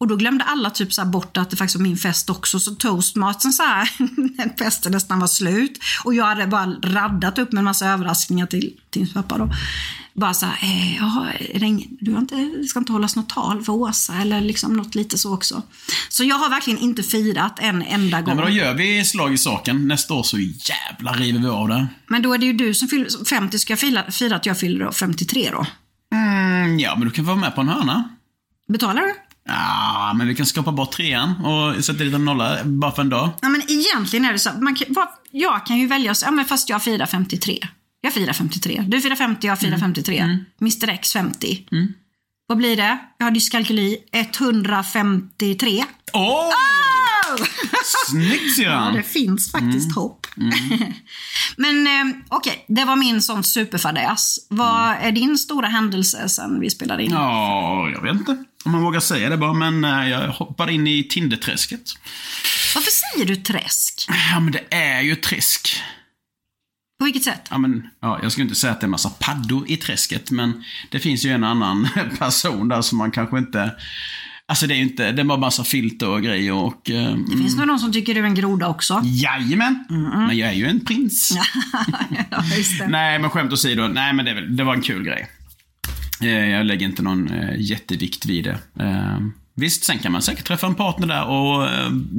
Och då glömde alla typ så bort att det faktiskt var min fest också. Så toastmatsen så här, festen nästan var slut. Och jag hade bara raddat upp med en massa överraskningar till Tims pappa då. Bara så här, eh, jaha, ingen, du har inte, det ska inte hållas något tal för Åsa eller liksom något lite så också. Så jag har verkligen inte firat en enda Nej, gång. men då gör vi slag i saken. Nästa år så jävlar river vi av det. Men då är det ju du som fyller 50, ska jag fira, fira att jag fyller då 53 då? Mm, ja, men du kan vara med på en hörna. Betalar du? Ja, men vi kan skapa bort trean och sätta dit en nolla bara för en dag. Ja, men egentligen är det så. Man kan, jag kan ju välja, ja men fast jag firar 53. Jag firar 53. Du firar 50, jag firar 53. Mr X 50. vad blir det? Jag har dyskalkyli. 153. Åh! Oh! Snyggt Ja, syrran! det finns faktiskt hopp. Men eh, okej, det var min sån superfadäs. Vad är din stora händelse sen vi spelade in? Ja, jag vet inte om man vågar säga det bara, men eh, jag hoppar in i Tinderträsket. Varför säger du träsk? Ja, men det är ju träsk. På vilket sätt? Ja, men, ja, jag skulle inte säga att det är en massa paddor i träsket, men det finns ju en annan person där som man kanske inte... Alltså det är ju inte, det är bara massa filter och grejer och... Eh, Det finns nog någon som tycker du är en groda också. Jajamän! Men jag är ju en prins. ja. Nej, men skämt åsido. Nej, men det, det var en kul grej. Eh, Jag lägger inte någon eh, jättevikt vid det. Eh, Visst, sen kan man säkert träffa en partner där och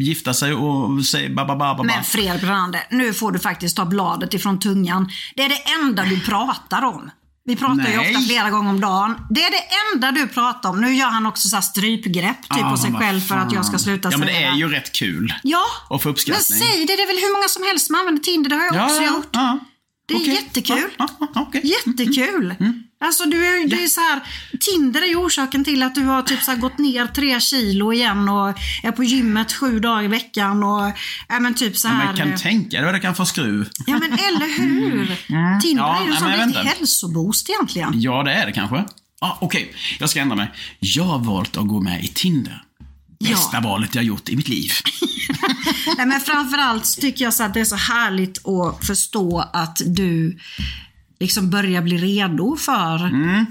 gifta sig och säga ba ba ba ba ba. Men Fredrik Branander, nu får du faktiskt ta bladet ifrån tungan. Det är det enda du pratar om. Vi pratar ju Nej. ofta flera gånger om dagen. Det är det enda du pratar om. Nu gör han också så här strypgrepp typ Ja, på sig men själv för att jag ska sluta Ja, men det är ju rätt kul. Ja, Och få men uppskattning. säg det. Det är väl hur många som helst som använder Tinder. Det har jag också gjort. ja. Det är Okej. jättekul. Ja, ja, ja, okej. Jättekul. Alltså du är, det är så här, Tinder är ju orsaken till att du har typ så gått ner tre kilo igen och är på gymmet sju dagar i veckan och ja, men typ så Ja, här. men kan tänka dig vad det kan få skruv. Ja men eller hur? Tinder Ja, är ju vet inte. hälsoboost egentligen. Ja, det är det kanske. Ah, Okej, jag ska ändra mig. Jag har valt att gå med i Tinder. Bästa valet jag gjort i mitt liv. Nej, men framförallt tycker jag så att det är så härligt att förstå att du liksom börjar bli redo för...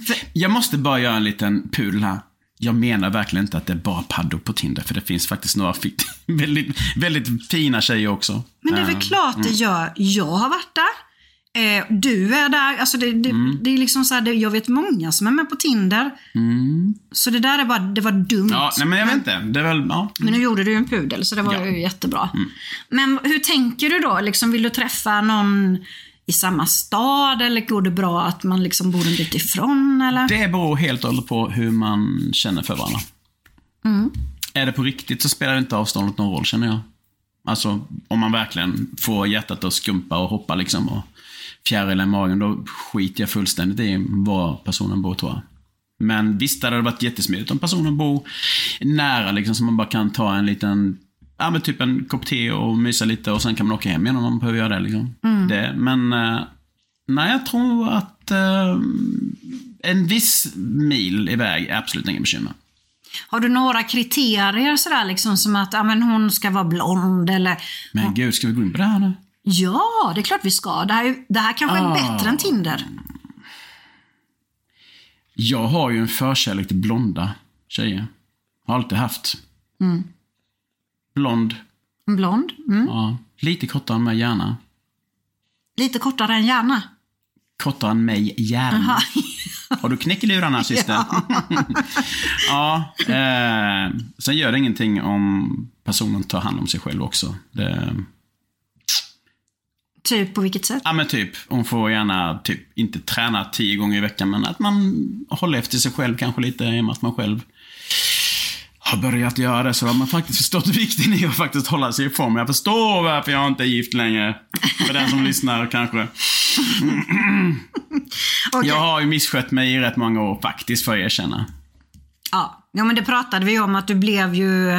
för Jag måste bara göra en liten pudel här. Jag menar verkligen inte att det är bara paddor på Tinder, för det finns faktiskt några väldigt, väldigt fina tjejer också. men det är väl Eh, klart det gör. Jag har varit där. Eh, du är där. Alltså det, det, det är liksom så här, det, jag vet många som är med på Tinder. Så det där är bara, det var dumt. Ja, nej men jag vet inte. Det väl, ja. Men nu gjorde du en pudel så det var Ja. ju jättebra. Men hur tänker du då? Liksom, vill du träffa någon i samma stad eller går det bra att man liksom bor en bit ifrån? Eller? Det beror helt och hållet på hur man känner för varandra. Är det på riktigt så spelar inte avståndet någon roll, känner jag. Alltså, om man verkligen får hjärtat att skumpa och hoppa liksom och fjärilar i magen, då skiter jag fullständigt i var personen bor, tror jag. Men visst hade det varit jättesmidigt om personen bor nära, liksom, så man bara kan ta en liten, ja men typ en kopp te och mysa lite och sen kan man åka hem igen om man behöver göra det. Liksom. det men, eh, nej jag tror att eh, en viss mil iväg är absolut inga bekymmer. Har du några kriterier sådär liksom som att ja, men hon ska vara blond eller Men gud, ska vi gå in på det här nu? Ja, det är klart vi ska. Det här, är- det här kanske är Ah. bättre än Tinder. Jag har ju en förkärlek till blonda tjejer. Har alltid haft. Blond. Blond. Mm. Ja. Lite kortare än mig gärna. Lite kortare än gärna. Kortare än mig gärna. Har du knäckelurarna syster? Ja. eh, sen gör det ingenting om personen tar hand om sig själv också. Det, Typ på vilket sätt? ja men typ, hon får gärna typ inte träna tio gånger i veckan men att man håller efter sig själv kanske lite i och med att man själv har börjat göra det så har man faktiskt förstått vikten i att faktiskt hålla sig i form. Jag förstår varför jag inte är gift längre. För den som lyssnar kanske. Okej. Jag har ju misskött mig i rätt många år faktiskt, får jag erkänna. Ja. ja, men det pratade vi om att du blev ju...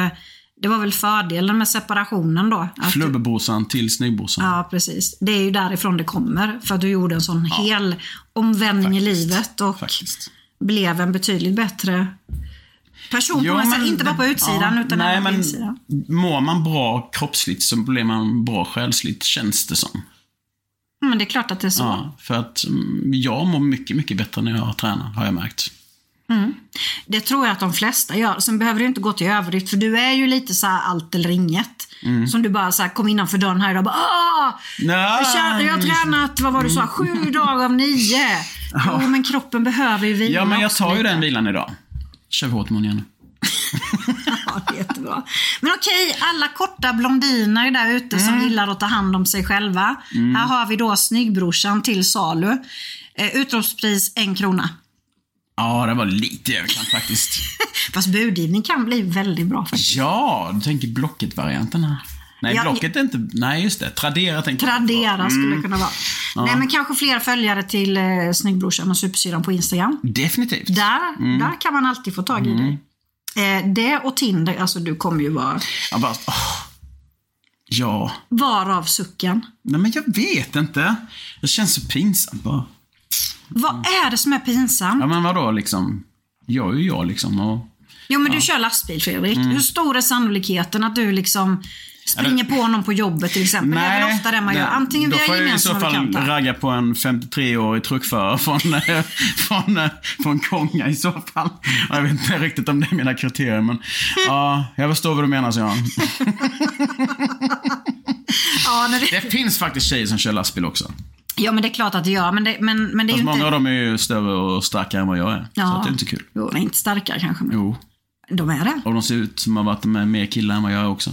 Det var väl fördelen med separationen då? Flubbebrorsan till snyggbrorsan. ja, precis. Det är ju därifrån det kommer. För att du gjorde en sån hel omvändning i livet och Faktiskt. blev en betydligt bättre person. på Jo, något sätt. Inte bara på utsidan ja, utan nej, även på men insidan. Mår man bra kroppsligt så blir man bra själsligt, känns det som. Men det är klart att det är så. Ja, för att mm, jag mår mycket, mycket bättre när jag tränar, har jag märkt. Det tror jag att de flesta gör. Sen behöver du inte gå till överdrift för du är ju lite så här allt eller inget. Mm. Som du bara så här kom innanför dörren här idag och bara Åh! Jag, känner, jag har tränat, vad var du sa, sju dagar av nio. Jo, men kroppen behöver ju vila Ja, men jag tar ju lite. den vilan idag. Kör vi hårt imorgon igen. Ja, jättebra. Men okej, alla korta blondiner där ute som Mm. gillar att ta hand om sig själva. Här har vi då snyggbrorsan till salu. Eh, utropspris en krona. Ja, det var lite överkant faktiskt. Fast budgivning kan bli väldigt bra faktiskt. Ja, du tänker Blocket-varianten här. Nej, Jag- Blocket är inte... Nej, just det. Tradera tänkte jag. Tradera skulle Mm. det kunna vara. Nej, men kanske fler följare till eh, Snyggbrorsan och Supersyrran på Instagram. Definitivt. Där, Mm. där kan man alltid få tag i dig. Eh, det och Tinder, alltså du kommer ju vara Jag bara, åh. Ja. varav sucken. Nej, men jag vet inte. Det känns så pinsamt bara. Vad är det som är pinsamt? Ja, men vadå liksom? Jag är ju jag liksom. Och... Jo men du kör lastbil Fredrik. Mm. Hur stor är sannolikheten att du liksom springer på någon på jobbet till exempel? det är väl ofta det man gör. Antingen då via får jag i så gemensamma fall bekanta. ragga på en 53-årig truckförare från, eh, från, eh, från Konga i så fall. Ja, Jag vet inte riktigt om det är mina kriterier, men ja, jag förstår vad du menar Jan. Ja, det... Det finns faktiskt tjejer som kör lastbil också. ja men det är klart att det gör. Men det, men, men det är Fast ju många inte... av dem är ju större och starkare än vad jag är. Så att det är inte kul. Jo, är inte starkare kanske. Men Jo, de är det. och de ser ut som att varit med mer killar än vad jag är också.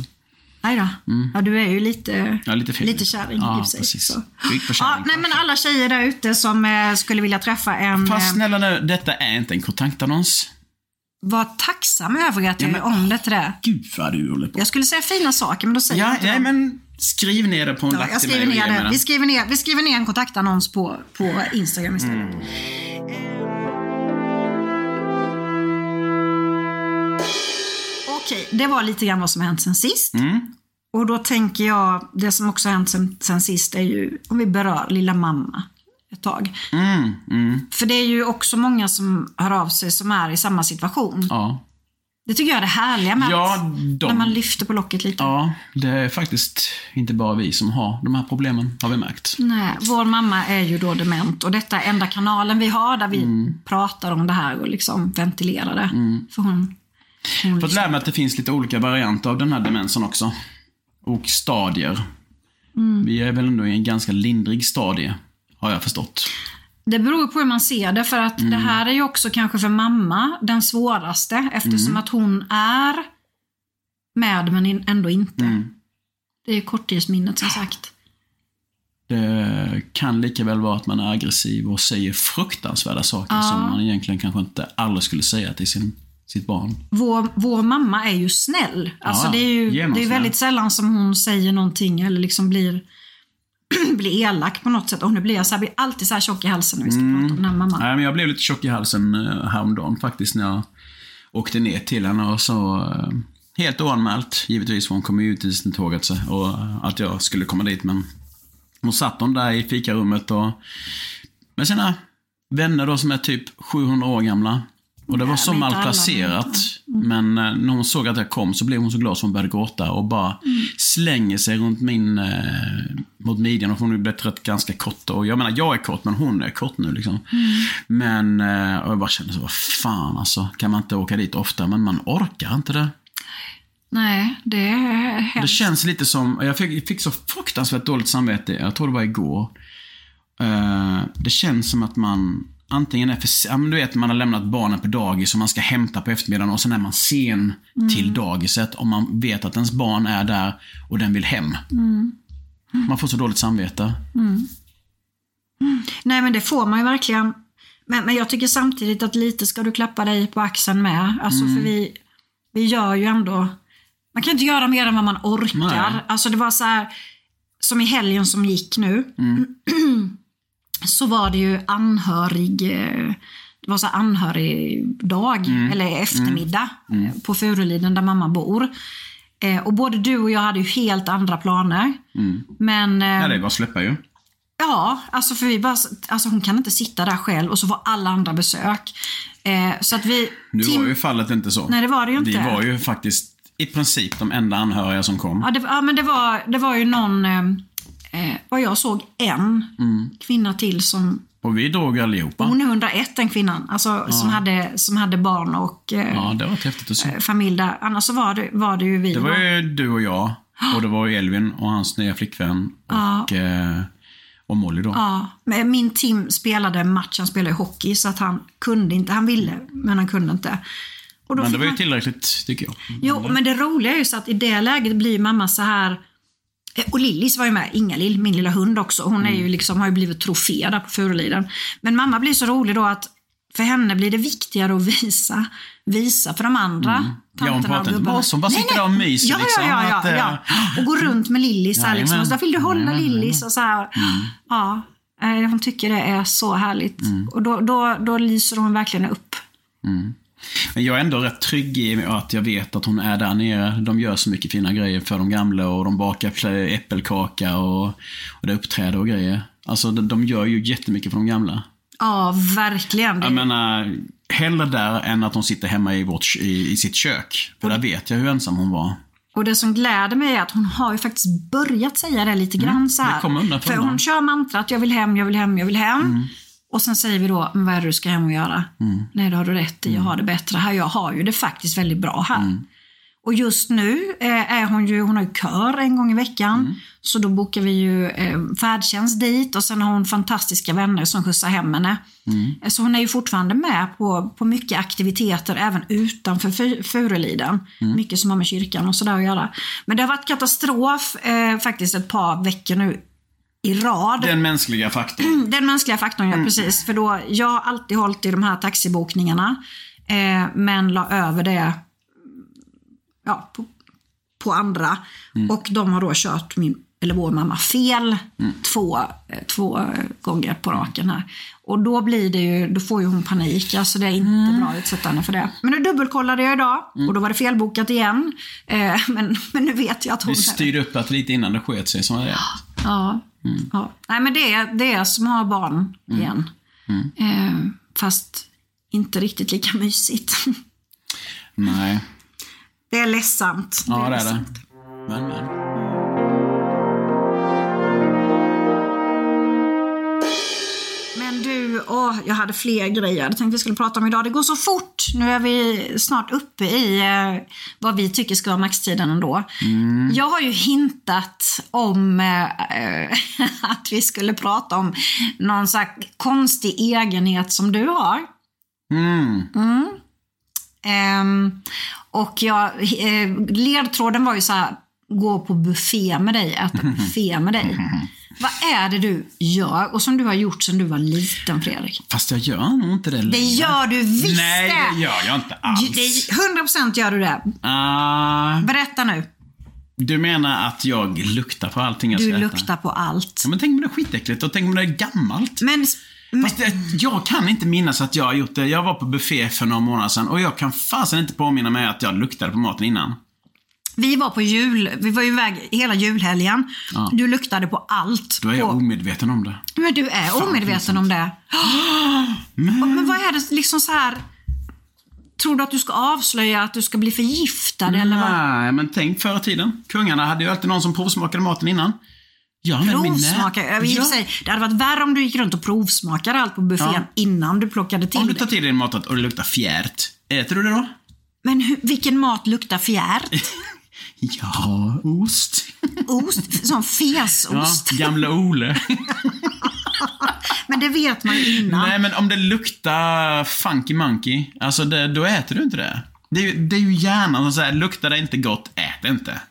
Nej då. Ja, du är ju lite, Mm. Ja, lite lite kärring Ja, i sig. precis. Så. På Ja, nej, men alla tjejer där ute som eh, skulle vilja träffa en... Fast eh, snälla nu, detta är inte en kontaktannons. var tacksam över att jag Ja, men- om det till det. Gud vad du håller på. Jag skulle säga fina saker, men då säger Ja, jag inte nej men skriv ner det på en Ja, lapp till mig. Vi skriver ner, vi skriver ner en kontaktannons på, på Instagram istället. Mm. Okej, det var lite grann vad som hänt sen sist. Mm. Och då tänker jag, det som också hänt sen, sen sist är ju, om vi berör lilla mamma ett tag. Mm, mm, För det är ju också många som hör av sig som är i samma situation. ja. Det tycker jag är det härliga med Ja, de- när man lyfter på locket lite. ja, det är faktiskt inte bara vi som har de här problemen, har vi märkt. Nej, vår mamma är ju då dement och detta är enda kanalen vi har där vi Mm. pratar om det här och liksom ventilerar det. För hon, hon Fått lära mig att det finns lite olika varianter av den här demensen också. Och stadier. Mm. Vi är väl ändå i en ganska lindrig stadie, har jag förstått. Det beror på hur man ser det, för att Mm. det här är ju också kanske för mamma den svåraste, eftersom Mm. att hon är med men ändå inte. Mm. Det är korttidsminnet som sagt. Det kan lika väl vara att man är aggressiv och säger fruktansvärda saker som man egentligen kanske inte aldrig skulle säga till sin, sitt barn. Vår, vår mamma är ju snäll. Alltså Ja, det är ju det är väldigt sällan som hon säger någonting eller liksom blir, blir elak på något sätt. Och nu blir jag så här, blir alltid så här tjock i halsen när vi ska Mm. prata om den här mamman. Nej, men jag blev lite tjock i halsen eh, häromdagen faktiskt när jag åkte ner till henne och så eh, Helt oanmält, givetvis, för hon kom ju ut i sin så, och att jag skulle komma dit. Men hon satt hon där i fikarummet och med sina vänner då som är typ 700 år gamla. Och det var så malplacerat. Men eh, när hon såg att jag kom så blev hon så glad så hon började gråta och bara slänger sig runt min, eh, mot midjan. Och hon har blivit rätt ganska kort. Och jag menar, jag är kort, men hon är kort nu liksom. Men, eh, jag bara kände så, vad fan alltså. Kan man inte åka dit ofta? Men man orkar inte det. Nej, det är Det hemskt. känns lite som, jag fick, jag fick så fruktansvärt dåligt samvete, jag tror det var igår. Eh, det känns som att man antingen är för ja, men du vet man har lämnat barnen på dagis och man ska hämta på eftermiddagen och sen är man sen till dagiset och man vet att ens barn är där och den vill hem. Man får så dåligt samvete. Nej men det får man ju verkligen. Men, men jag tycker samtidigt att lite ska du klappa dig på axeln med. Alltså Mm. för vi, vi gör ju ändå, man kan inte göra mer än vad man orkar. Nej. Alltså det var så här, som i helgen som gick nu. Mm. så var det ju anhörig, eh, det var så här anhörig dag, Mm. eller eftermiddag eh, på Furuliden där mamma bor. Eh, och både du och jag hade ju helt andra planer. Men... eh, Mm. Ja, det bara att släppa ju. Ja, alltså för vi bara, alltså hon kan inte sitta där själv och så får alla andra besök. Eh, så att vi... Nu var ju fallet inte så. Nej, det var det ju Vi inte. var ju faktiskt i princip de enda anhöriga som kom. Ja, det, ja men det var, det var ju någon, eh, eh, vad jag såg, en Mm. kvinna till som, Och vi drog allihopa. hon är 101 den kvinnan, alltså som, hade, som hade barn och eh, Ja, det var häftigt att se. familj där. Annars så var det, var det ju vi. Det var ju du och jag. Och det var ju Elvin och hans nya flickvän. Och, eh, och Molly då. Ja, men min Tim spelade match, han spelade hockey så att han kunde inte, han ville men han kunde inte. Och då Men det var ju tillräckligt, tycker jag. Jo, men det roliga är ju så att i det läget blir mamma så här eh, och Lillis var ju med, Inga-Lill, min lilla hund också. Hon är ju liksom, har ju blivit trofé där på Furuliden. Men mamma blir så rolig då att för henne blir det viktigare att visa, visa för de andra Mm. Ja, hon och gubbarna. bara bara sitter nej. där och myser ja, liksom, Ja, ja, att, ja, eh, ja. Och går runt med Lillis här liksom. Och så där, vill du hålla. Lillis? Och så här. Ja, eh, hon tycker det är så härligt. Och då, då, då lyser hon verkligen upp. Men jag är ändå rätt trygg i att jag vet att hon är där nere. De gör så mycket fina grejer för de gamla och de bakar äppelkaka och, och det uppträder och grejer. Alltså de, de gör ju jättemycket för de gamla. Ja, verkligen. Jag menar, hellre där än att hon sitter hemma i, vårt, i, i sitt kök. För där vet jag hur ensam hon var. Och det som gläder mig är att hon har ju faktiskt börjat säga det lite grann så här. Mm, det kommer undan för hon kör mantrat, jag vill hem, jag vill hem, jag vill hem. Mm. Och sen säger vi då, men vad är det du ska hem och göra? Nej, det har du rätt i, jag har det bättre här. Jag har ju det faktiskt väldigt bra här. Mm. Och just nu eh, är hon ju, hon har ju kör en gång i veckan. Mm. Så då bokar vi ju eh, färdtjänst dit och sen har hon fantastiska vänner som skjutsar hem henne. Mm. Eh, Så hon är ju fortfarande med på, på mycket aktiviteter även utanför Fu- Furuliden. Mm. Mycket som har med kyrkan och sådär att göra. Men det har varit katastrof eh, faktiskt ett par veckor nu i rad. Den mänskliga faktorn. Den mänskliga faktorn, ja precis. För då, jag har alltid hållit i de här taxibokningarna. Eh, men la över det ja, på, på andra. Och de har då kört min, eller vår mamma fel två, eh, två gånger på raken här. Och då blir det ju, då får ju hon panik. Alltså det är inte bra att utsätta henne för det. Men nu dubbelkollade jag idag och då var det felbokat igen. Eh, men, men nu vet jag att hon... Vi styrde upp det lite innan det sket sig som det är. Ja. Ja. Nej men det är, det är som att ha barn igen. Eh, fast inte riktigt lika mysigt. Nej. det är ledsamt. Ja, det är det. ledsamt. Men, men. Men åh, jag hade fler grejer jag hade tänkt vi skulle prata om idag. Det går så fort. Nu är vi snart uppe i eh, vad vi tycker ska vara maxtiden ändå. Jag har ju hintat om eh, att vi skulle prata om någon slags konstig egenhet som du har. Mm. Ehm, och jag, eh, ledtråden var ju så här, gå på buffé med dig, äta buffé med dig. Vad är det du gör och som du har gjort sedan du var liten Fredrik? Fast jag gör nog inte det Det längre. gör du visst Nej, det gör jag inte alls. Det är 100% gör du det. Ah, Berätta nu. du menar att jag luktar på allting jag Du ska äta? luktar på allt. Ja, men tänk om det är skitäckligt och tänk om det är gammalt. Men, men Fast det, jag kan inte minnas att jag har gjort det. Jag var på buffé för några månader sedan och jag kan fasen inte påminna mig att jag luktade på maten innan. Vi var på jul, vi var ju iväg hela julhelgen. Ja. Du luktade på allt. Då är jag på, omedveten om det. Men du är Fan, omedveten om det. Men, men vad är det liksom så här... Tror du att du ska avslöja att du ska bli förgiftad eller vad? Nej, men tänk förr i tiden. Kungarna hade ju alltid någon som provsmakade maten innan. Nä- Provsmaka. I Ja. sig, det hade varit värre om du gick runt och provsmakade allt på buffén Ja. innan du plockade till Om du tar till dig din mat och det luktar fjärt, äter du det då? Men hur, vilken mat luktar fjärt? Ja, ost. Ost? Ja, fesost. gamla Ole. Men det vet man ju innan. Nej, men om det luktar funky monkey, alltså det, då äter du inte det. Det är, ju- det är ju hjärnan som säger, luktar det inte gott, ät inte.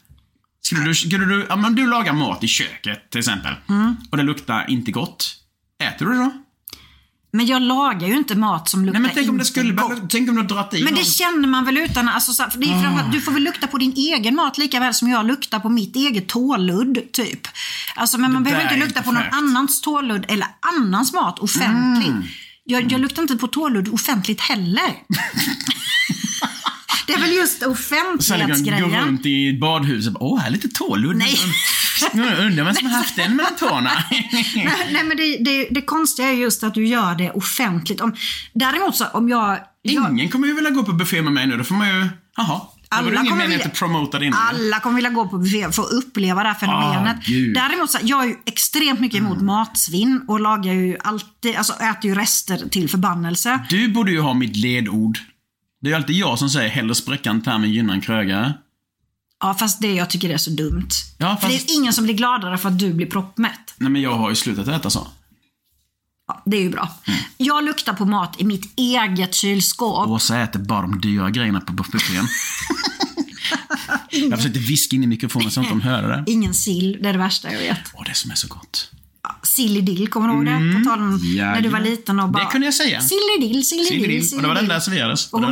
Skulle du, skulle du, ja, men du lagar mat i köket till exempel, Mm. och det luktar inte gott, äter du det då? Men jag lagar ju inte mat som luktar Nej men tänk om det skulle, gott. tänk om du dragit i Men någon- det känner man väl utan, alltså, så det är framförallt, du får väl lukta på din egen mat lika väl som jag luktar på mitt eget tåludd, typ. Alltså, men man Det behöver där inte lukta inte på någon annans tåludd eller annans mat offentligt. Mm. Jag, jag luktar inte på tåludd offentligt heller. det är väl just Sen kan gå offentlighetsgrejen. runt i badhuset och bara, åh, här är lite tåludd. Nej. Undrar vem som har haft den mellan tårna. Nej, nej men det, det, det konstiga är just att du gör det offentligt. Om, däremot så om jag... jag Ingen kommer ju vilja gå på buffé med mig nu, då får man ju, jaha. Alla det kommer vilja- att promota din. Alla kommer vilja gå på buffé för att uppleva det här fenomenet. Mm. Däremot så, jag är ju extremt mycket emot matsvinn och lagar ju alltid, alltså äter ju rester till förbannelse. Du borde ju ha mitt ledord. Det är ju alltid jag som säger hellre spräcka en tarm än gynna en krögare. Ja, fast det jag tycker det är så dumt. Ja, För det fast- är ingen som blir gladare för att du blir proppmätt. Nej men jag har ju slutat äta så. Ja, det är ju bra. Mm. Jag luktar på mat i mitt eget kylskåp. Åsa äter bara de dyra grejerna på buffén. jag försökte viska in i mikrofonen så att de hörde det. Ingen sill, det är det värsta jag vet. Åh, det som är så gott. Ja, Silly dill, kommer du ihåg det? På tal om när du var liten och bara... Det kunde jag säga. Silly Silly dill, dill. silly Och det var den där serverades. Och Det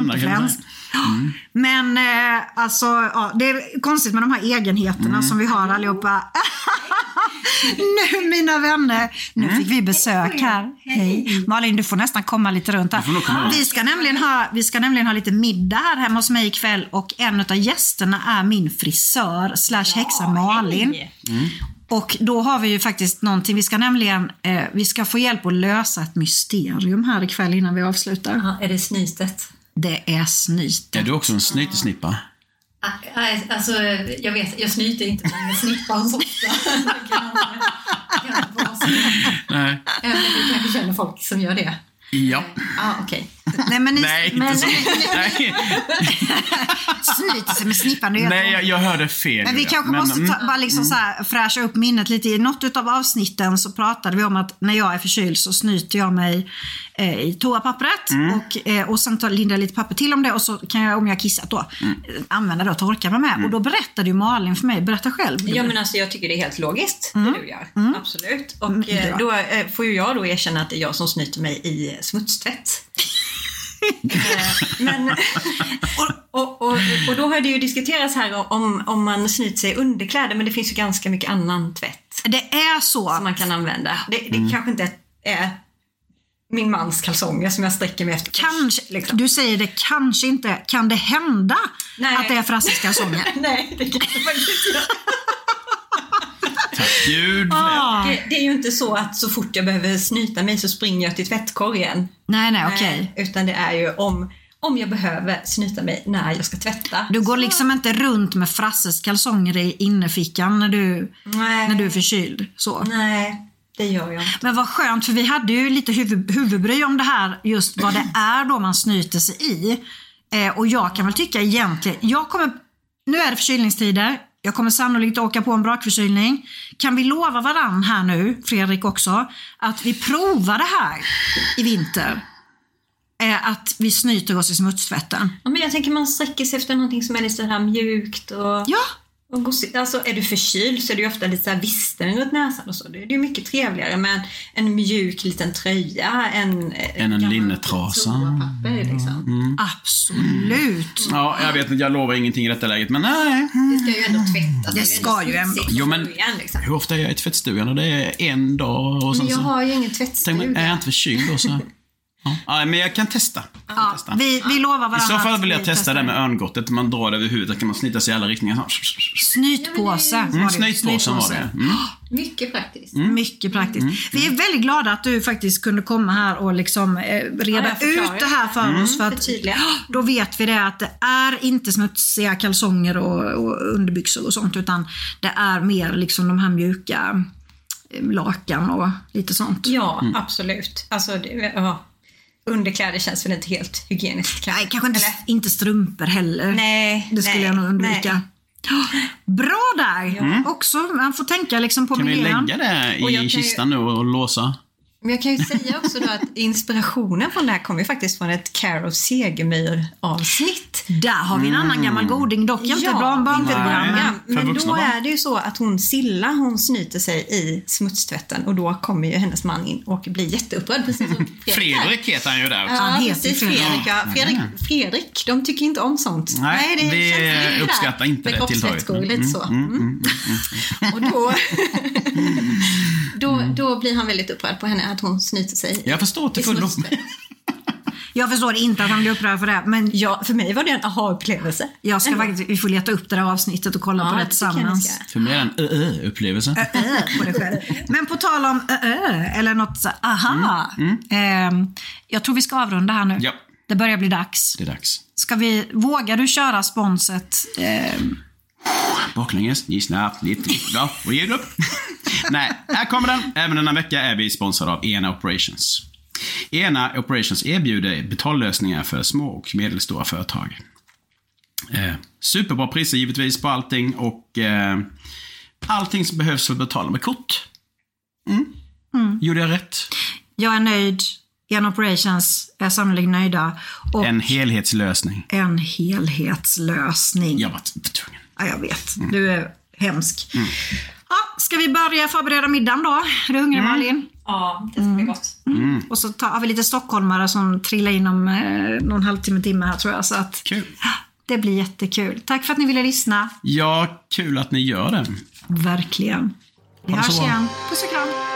Mm. Men eh, alltså, ja, det är konstigt med de här egenheterna Mm. som vi har allihopa. nu mina vänner, nu Mm. fick vi besök här. Hej. Malin, du får nästan komma lite runt här. Vi ska, nämligen ha, vi ska nämligen ha lite middag här hemma hos mig ikväll och en av gästerna är min frisör slash häxa Malin. Och då har vi ju faktiskt någonting, vi ska nämligen, eh, vi ska få hjälp att lösa ett mysterium här ikväll innan vi avslutar. Ja, är det snytet? Det är snyt. Är du också en snytesnippa? Ah, Nej, alltså jag vet, jag snyter inte men jag snippar så ofta. Det kan- det kan vara så. Nej. Du kanske känner folk som gör det? Ja. Ja, okej. Nej men ni, Nej, inte men, så. Nej, snyter sig med snippan. det gör Nej jag. jag, hörde fel. Men vi Julia. kanske Men, måste ta, mm, bara liksom så här, fräscha upp minnet lite. I något av avsnitten så pratade vi om att när jag är förkyld så snyter jag mig eh, i toapappret Mm. och, eh, och sen tar, lindar jag lite papper till om det och så kan jag, om jag har kissat då, Mm. eh, använda det och torka mig med. Och då berättade ju Malin för mig, berätta själv. Ja men alltså jag tycker det är helt logiskt Mm. det du gör. Absolut. Och eh, då eh, får ju jag då erkänna att det är jag som snyter mig i smutstvätt. Eh, men, och, och, och, och då har det ju diskuterats här om, om man snyter sig i underkläder men det finns ju ganska mycket annan tvätt Det är så. som man kan använda. Det, det Mm. kanske inte är min mans kalsonger som jag sträcker mig efter. Kanske, liksom. du säger det kanske inte, kan det hända Nej. att det är Frasses kalsonger? Nej, det kan jag faktiskt inte. Gud för Ah. det. Det, det är ju inte så att så fort jag behöver snyta mig så springer jag till tvättkorgen. Nej, nej, okej. Nej, Utan det är ju om, om jag behöver snyta mig när jag ska tvätta. Du går liksom inte runt med Frasses kalsonger i innerfickan när du, Nej. när du är förkyld. Så. Nej, det gör jag inte. Men vad skönt, för vi hade ju lite huvud, huvudbry om det här, just vad det är då man snyter sig i. Eh, och jag kan väl tycka egentligen, jag kommer, nu är det förkylningstider, jag kommer sannolikt åka på en brakförkylning. Kan vi lova varann här nu, Fredrik också, att vi provar det här i vinter? Eh, att vi snyter oss i smutstvätten. Ja, men jag tänker man sträcker sig efter någonting som är lite så här mjukt och, Ja. Alltså är du förkyld så är det ju ofta lite så här visten runt näsan och så. Det är ju mycket trevligare med en, en mjuk liten tröja än eh, en gammalt linnetrasa. liksom. absolut. Ja, jag vet inte, jag lovar ingenting i detta läget, men nej. Det ska ju ändå tvättas. Det ska ju ändå. Jo, men- liksom. Hur ofta är jag i tvättstugan? Och det är en dag och sen Men jag så... har ju ingen Tänk, tvättstuga. men är jag inte förkyld då så... Ja. Ja, men jag kan testa. Jag kan Ja, testa. vi, vi lovar varandra I så fall vill jag testa det med örngottet. Man drar det över huvudet, kan man snita sig i alla riktningar. Snytpåse. Mm, var det. snytpåsen var det. Mm. Mycket praktiskt. Mycket praktiskt. Vi är väldigt glada att du faktiskt kunde komma här och liksom eh, reda förklarar. ut det här för oss. För att då vet vi det att det är inte smutsiga kalsonger och, och underbyxor och sånt utan det är mer liksom de här mjuka eh, lakan och lite sånt. Ja, absolut. Alltså, det, ja. Underkläder känns väl inte helt hygieniskt kanske. Nej, kanske inte, Eller? inte strumpor heller. Nej, Det skulle nej, jag nog undvika. nej. Bra där! Också, man får tänka liksom på Kan vi miljön. lägga det Och jag kan i ju- kistan nu och låsa? Men jag kan ju säga också då att inspirationen från det här kommer ju faktiskt från ett Care of Segemyhr-avsnitt. Där har vi en annan gammal goding, dock inte bra inte barnprogram. ett Nej, program. för Men då barn. är det ju så att hon Silla, hon snyter sig i smutstvätten och då kommer ju hennes man in och blir jätteupprörd precis som Fredrik. Fredrik heter han ju där också. Ja, Han heter precis. Fredrik. Fredrik, ja. Fredrik, Fredrik, de tycker inte om sånt. Nej, det vi känns där uppskattar inte med det tilltaget. kroppsvätskor, lite så. Mm. Och då, då, då blir han väldigt upprörd på henne att hon snyter sig Jag förstår till fullo. Jag förstår inte att han blir upprörd för det, men Ja, för mig var det en aha-upplevelse. jag ska faktiskt, vi får leta upp det där avsnittet och kolla Ja, på det det tillsammans. För mig är det en ö-ö-upplevelse. Men på tal om äh, eller något så, aha. Ehm, jag tror vi ska avrunda här nu. Mm, Ja. Det börjar bli dags. Det är dags. Ska vi, vågar du köra sponset? Ehm, Baklänges, ge snabbt, lite bra och ge upp. Nej, här kommer den. Även denna vecka är vi sponsrade av Ena Operations. Ena Operations erbjuder betallösningar för små och medelstora företag. Eh, superbra priser givetvis på allting och eh, allting som behövs för att betala med kort. Mm. Gjorde jag rätt? jag är nöjd. En Operations är sannolikt nöjda. Och En helhetslösning. en helhetslösning. Jag var tvungen. Ja, jag vet. Du är hemsk. Ja, ska vi börja förbereda middagen då? Är du hungrig Malin? Ja, det ska bli gott. Och så tar, vi lite stockholmare som trillar in om eh, någon halvtimme, timme här tror jag. Så att, Kul. det blir jättekul. Tack för att ni ville lyssna. Ja, kul att ni gör det. Verkligen. Vi hörs igen. Puss och kram.